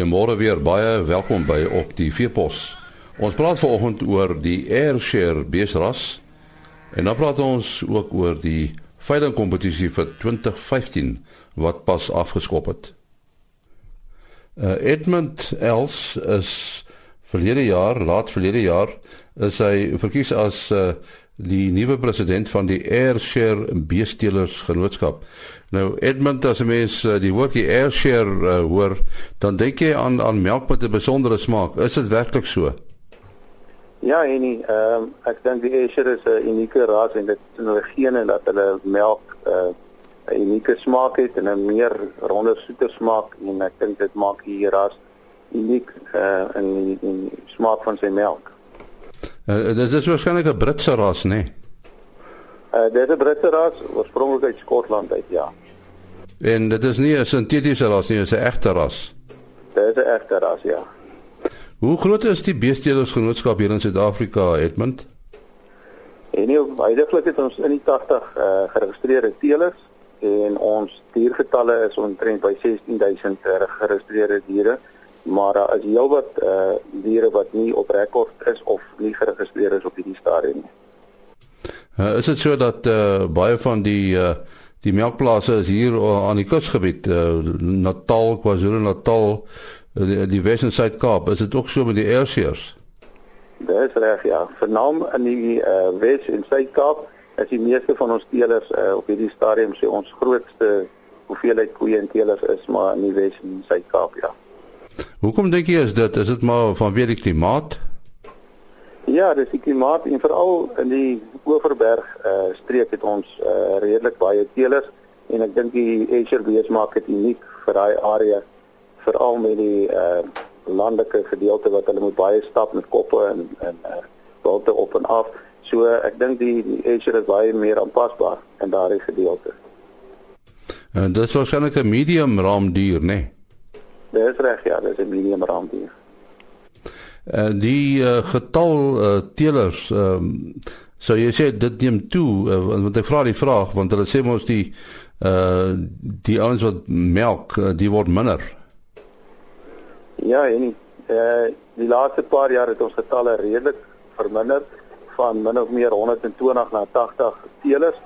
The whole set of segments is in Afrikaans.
Goeiemôre weer, baie welkom by op die Veepos. Ons praat vanoggend oor die Ayrshire beesras en dan praat ons ook oor die veiling kompetisie vir 2015 wat pas afgeskop het. Uh, Edmund Els is verlede jaar, laat verlede jaar, is hy verkies as uh, die nuwe president van die Ayrshire Beestelers Genootskap. Nou Edmund as 'n mens uh, die woordjie Ayrshire uh, hoor, dan dink jy aan aan melk met 'n besondere smaak. Is dit werklik so? Ja, en ehm um, ek dink die Ayrshire is 'n unieke ras en dit is hulle gene dat hulle melk uh, 'n uh, unieke smaak het en 'n meer ronde soeter smaak en ek dink dit maak die ras uniek uh, in die smaak van sy melk. Uh, dit is waarskynlik 'n Britse ras, né? Nee? Uh dit is 'n Britse ras, oorspronklik uit Skotland uit, ja. En dit is nie 'n sintetiese ras nie, dit is 'n egte ras. Dit is 'n egte ras, ja. Hoe groot is die beestelersgenootskap hier in Suid-Afrika, Edmund? En nie heidaglik het ons in die 80 uh geregistreerde teelers en ons diergetalle is omtrent by 16000 geregistreerde diere maar daar is heelwat uh diere wat nie op rekord is of nie geregistreer is op hierdie stadium nie. Uh, is dit so dat uh baie van die uh die melkplase is hier aan die kusgebied uh, Natal, KwaZulu-Natal, die, die Wes- en Suid-Kaap, is dit ook so met die Ayrshires? Dit is reg ja, vernaam in die uh Wes- en Suid-Kaap is die meeste van ons teelers uh op hierdie stadium sê ons grootste hoeveelheid koeie en teelers is maar in die Wes- en Suid-Kaap ja. Hoekom dink jy is dit? Is dit maar vanweë die klimaat? Ja, dis die klimaat en veral in die Oeverberg uh streek het ons uh redelik baie teelers en ek dink die Ayrshire bees maak dit uniek vir daai area veral met die uh landelike gedeelte wat hulle moet baie stap met koppe en en uh walte op en af. So ek dink die die Ayrshire is baie meer aanpasbaar in daardie gedeelte. En dit is waarskynlik 'n medium raamdier, né? Nee? Dis reg ja, dis 'n medium raamdier. En uh, die uh, getal uh, teelers ehm um, so jy sê dit neem toe uh, want ek vra die vraag want hulle sê mos die uh die ouens wat melk uh, die word minder. Ja, en uh die laaste paar jaar het ons getalle redelik verminder van min of meer 120 na 80 teelers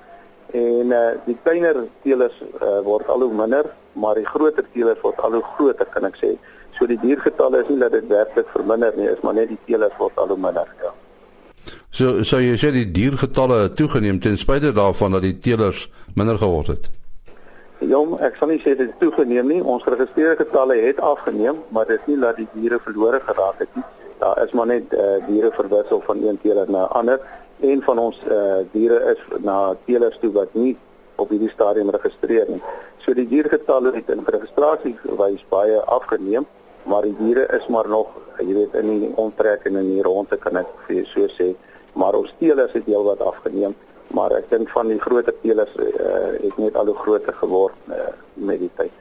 en uh die kleiner teelers uh, word al hoe minder maar die groter teelers word al hoe groter kan ek sê. So die diergetalle is nie dat dit werklik verminder nie, is maar net die teelers word al hoe minder, ja. So so jy sê die diergetalle het toegeneem ten spyte daarvan dat die teelers minder geword het. Ja, ek sal nie sê dit het toegeneem nie. Ons geregistreerde getalle het afgeneem, maar dit is nie dat die diere verlore geraak het nie. Daar is maar net uh, diere verwissel van een teeler na 'n ander. Een van ons uh, diere is na teelers toe wat nie op hierdie stadium geregistreer nie. So die diergetalle het in registrasie wys baie afgeneem, maar die diere is maar nog, jy weet, in die onttrek en in die rondte kan ek vir jou so sê, maar ons teelers het heelwat afgeneem, maar ek dink van die groter teelers uh, het net al hoe groter geword uh, met die tyd.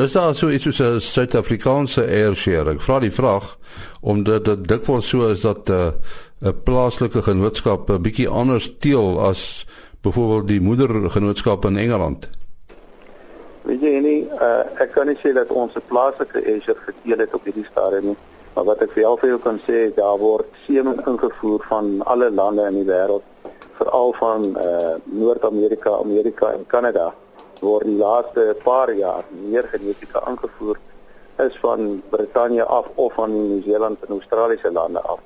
Is daar so iets soos 'n Suid-Afrikaanse Ayrshire? Ek vra die vraag omdat dit dikwels so is dat 'n uh, plaaslike genootskap 'n bietjie anders teel as byvoorbeeld die moedergenootskap in Engeland. Weet jy nie, uh, ek kan nie sê dat ons 'n plaaslike Ayrshire geteel het op hierdie stadium nie, maar wat ek vir jou vir jou kan sê, daar word semen ingevoer van alle lande in die wêreld, veral van uh, Noord-Amerika, Amerika en Kanada word die laaste paar jaar meer genetika ingevoer is van Brittanje af of van Nieu-Seeland en Australiese lande af.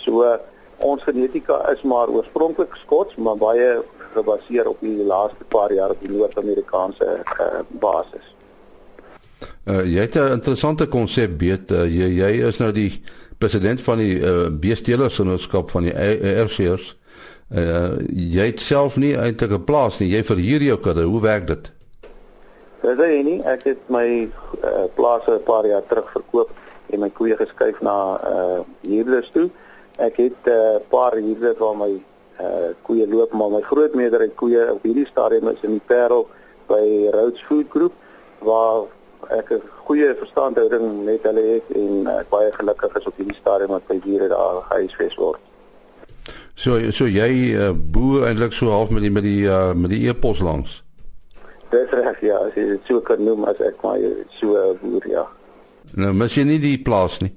So ons genetika is maar oorspronklik Skots, maar baie gebaseer op die laaste paar jaar op die Noord-Amerikaanse uh, basis. Uh, jy het 'n interessante konsep weet uh, jy jy is nou die president van die uh, beestelersgenootskap van die Ayrshires. Uh, jy het self nie eintlik 'n plaas nie. Jy verhuur jou kudde. Hoe werk dit? Dis hy nie. Ek het my uh, plase 'n paar jaar terug verkoop en my koeie geskuif na uh huurders toe. Ek het 'n uh, paar huurders waar my uh koeie loop maar my groot meerderheid koeie op hierdie stadium is in die Parel by Rhodes Food Group waar ek 'n goeie verstandhouding met hulle het en ek baie gelukkig is op hierdie stadium dat my diere daar gehuisves word. So so jy uh, boer eintlik so half met die met die uh, met die e-pos langs. Dis reg ja, as jy dit so kan noem as ek maar so boer ja. Nou mis jy nie die plaas nie.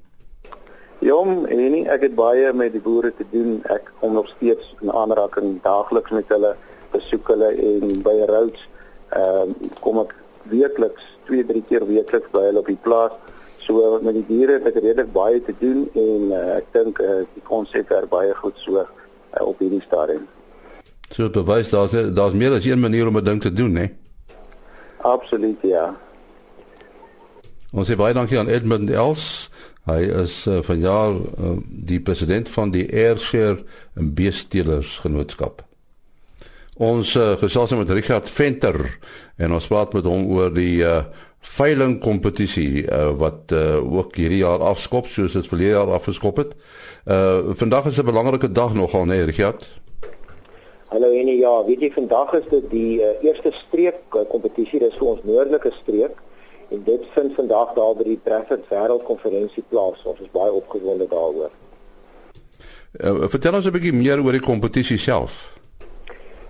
Jong, en nie ek het baie met die boere te doen. Ek kom nog steeds in aanraking daagliks met hulle, besoek hulle en by roads ehm uh, kom ek weekliks, 2, 3 keer weekliks by hulle op die plaas. So met die diere het ek redelik baie te doen en uh, ek dink uh, die konsep werk baie goed so uh, op hierdie stadium. So bewys daar's daar's meer as een manier om 'n ding te doen, hè? Absoluut ja. Ons sê baie dankie aan Edmund Els. Hy is uh, vanjaar uh, die president van die Airshare en Beestelers Genootskap. Ons uh, gesels met Richard Venter en ons praat met hom oor die uh, veiling kompetisie uh, wat uh, ook hierdie jaar afskop soos dit verlede jaar afgeskop het. Uh vandag is 'n belangrike dag nogal, nee Richard. Hallo en ja, weet jy vandag is dit die uh, eerste streek kompetisie, dis vir ons noordelike streek en dit vind vandag daar by die Bradford Wêreldkonferensie plaas. Ons is baie opgewonde daaroor. Uh, vertel ons 'n bietjie meer oor die kompetisie self.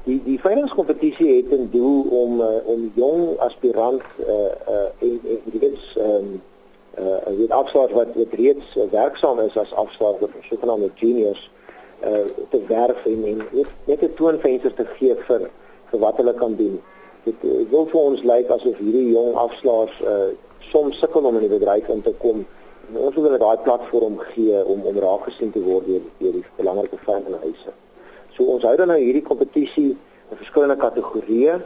Die die veilingskompetisie het 'n doel om uh, om jong aspirant uh uh en en die wits ehm um, uh weet afslaer wat wat reeds uh, werksaam is as afslaer vir sogenaamde juniors uh te werf en en net 'n toonvenster te gee vir vir wat hulle kan doen. Dit wil vir ons lyk asof hierdie jong afslaers uh soms sukkel om in die bedryf in te kom. En ons wil daai platform gee om om raak gesien te word deur deur die belangrike veilinghuise. So ons hou dan nou hierdie kompetisie in verskillende kategorieë.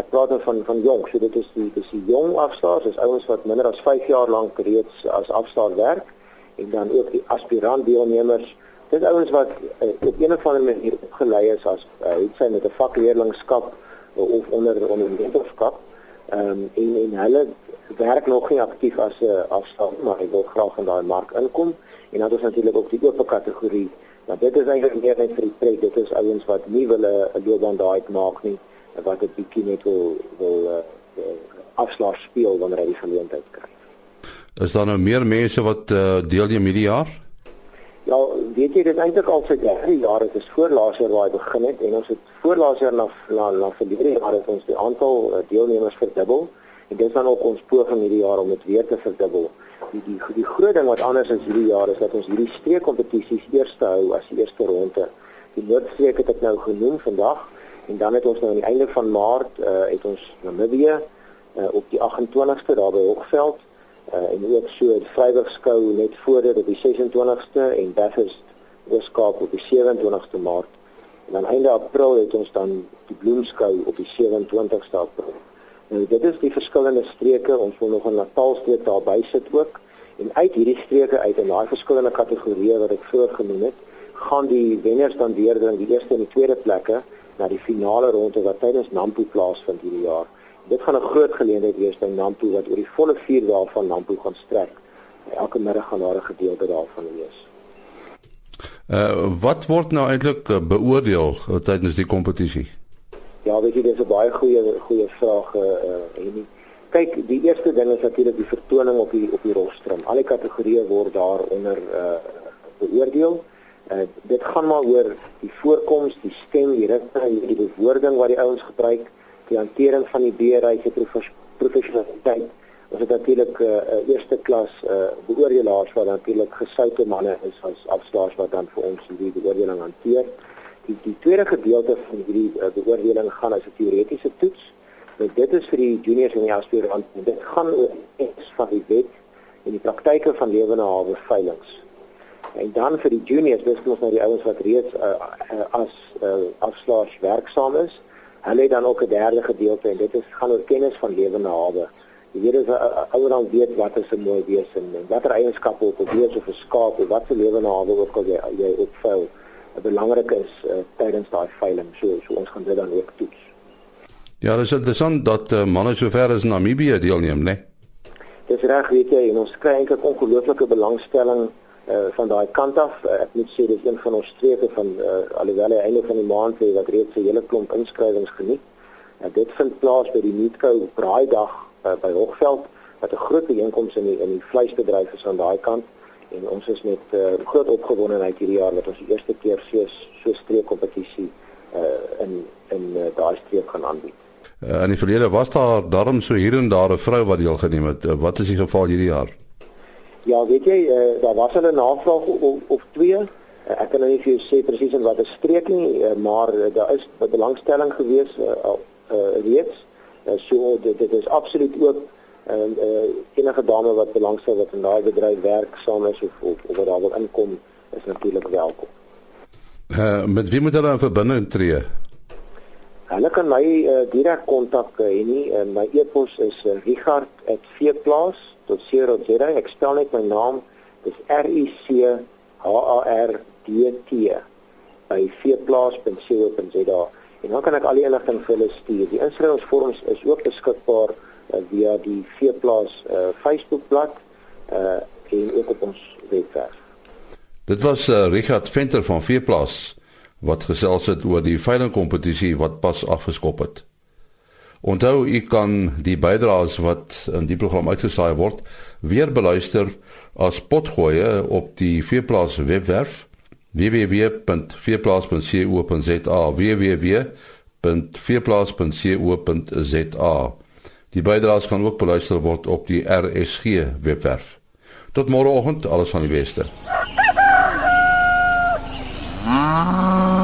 Ek praat dan van van jong, so dit is die dis die jong afslaers, dis ouens wat minder as 5 jaar lank reeds as afslaer werk en dan ook die aspirant deelnemers. Dis ouens wat uh, op een of ander manier opgelei is as uh, het sy met 'n vakleerlingskap of onder onder mentorskap. Ehm um, en en hulle werk nog nie aktief as 'n uh, afslaer, maar hy wil graag in daai mark inkom en dan is natuurlik ook die oop kategorie Maar dit is eintlik meer net vir die pret. Dit is ouens wat nie wil 'n loopbaan daai maak nie, wat 'n bietjie net wil wil uh, afslag speel wanneer hy die geleentheid kry. Is daar nou meer mense wat uh, deelneem hierdie jaar? Ja, weet jy, dit eintlik al vir derde jaar. Dit is voor laas jaar hy begin het en ons het voor laas jaar na na na verlede jaar het ons die aantal uh, deelnemers verdubbel dit is dan ook ons poging hierdie jaar om dit weer te verdubbel die die die groot ding wat anders is hierdie jaar is dat ons hierdie streekkompetisies eers hou as die eerste ronde. Die Noordstreek het ek nou genoem vandag en dan het ons nou aan die einde van Maart uh, het ons Namibië uh, op die 28ste daar by Hoogveld uh, en ook so die Vrywigskou net voor dit op die 26ste en Bathurst Ooskaap op die 27ste Maart. En aan einde April het ons dan die Bloemskou op die 27ste April. Nou dit is die verskillende streke, ons wil nog 'n Natalstreek daarby sit ook. En uit hierdie streke uit en daai verskillende kategorieë wat ek vroeër genoem het, gaan die wenners dan weer dan die eerste en die tweede plekke na die finale ronde wat tydens Nampo plaasvind hierdie jaar. Dit gaan 'n groot geleentheid wees by Nampo wat oor die volle 4 dae van Nampo gaan strek. Elke middag gaan daar 'n gedeelte daarvan wees. Uh wat word nou eintlik uh, beoordeel uh, tydens die kompetisie? Ja, weet jy, dis 'n baie goeie goeie vraag eh uh, en kyk, die eerste ding is natuurlik die vertoning op die op die rostrum. Al die kategorieë word daar onder eh uh, beoordeel. Eh uh, dit gaan maar oor die voorkoms, die stem, die ritme, die bewoording wat die ouens gebruik, die hantering van die beerhuis, die professionaliteit. Ons het natuurlik 'n uh, uh, eerste klas eh uh, beoordelaars wat natuurlik gesoute manne is as afslaers wat dan vir ons die beoordeling hanteer die die tweede gedeelte van hierdie uh, beoordeling gaan as 'n teoretiese toets. Nou dit is vir die juniors en die aspirante. Dit gaan oor iets van die wet en die praktyke van lewende hawe veilinge. En dan vir die juniors, dis mos nou die ouens wat reeds uh, as uh, afslaers werksaam is. Hulle het dan ook 'n derde gedeelte en dit is gaan oor kennis van lewende hawe. Jy weet as 'n ouer dan weet wat is 'n mooi beeste en watter eienskappe op 'n beeste of 'n skaap of wat se lewende hawe ook al jy jy opvuil belangrik is uh, tydens daai veiling. So so ons gaan dit dan ook toets. Ja, dis interessant dat uh, manne sover as Namibië deelneem, né? Nee? Dis reg, weet jy, en ons kry eintlik ongelooflike belangstelling uh van daai kant af. Uh, ek moet sê dis een van ons streke van uh alhoewel hy einde van die maand lê wat reeds 'n hele klomp inskrywings geniet. En uh, dit vind plaas by die Meatco Braaidag uh, by Hoogveld wat 'n groot byeenkoms in die in die vleisbedryf is aan daai kant en ons is met uh, groot opgewondenheid hierdie jaar dat ons die eerste keer so so streekkompetisie uh, in in uh, daai streek gaan aanbied. Uh, in die verlede was daar darm so hier en daar 'n vrou wat deelgeneem het. Uh, wat is die geval hierdie jaar? Ja, weet jy, uh, daar was 'n navraag of, of twee. Uh, ek kan nou nie vir jou sê presies in watter streek nie, uh, maar uh, daar is belangstelling gewees uh, uh, reeds. Uh, so dit, dit is absoluut oop en uh, enige dame wat belangstel wat in daai bedryf werk saam is of of, of wat daar wil inkom is natuurlik welkom. Uh, met wie moet hulle in verbinding tree? Hulle kan my uh, direk kontak hê uh, nie. Uh, my e-pos is uh, richard@vplaas.co.za. Ek spel net my naam. Dis R I C H A R D T by vplaas.co.za. En dan kan ek al die inligting vir hulle stuur. Die inskrywingsvorms is ook beskikbaar uh, via die Veeplaas uh, Facebookblad uh en ook op ons webwerf. Dit was uh, Richard Venter van Veeplaas wat gesels het oor die veilingkompetisie wat pas afgeskop het. Onthou u kan die bydraes wat in die program uitgesaai word weer beluister as potgoeie op die Veeplaas webwerf www.veeplaas.co.za www.veeplaas.co.za Die bydraes kan ook beluister word op die RSG webwerf. Tot môreoggend, alles van die beste. Ah.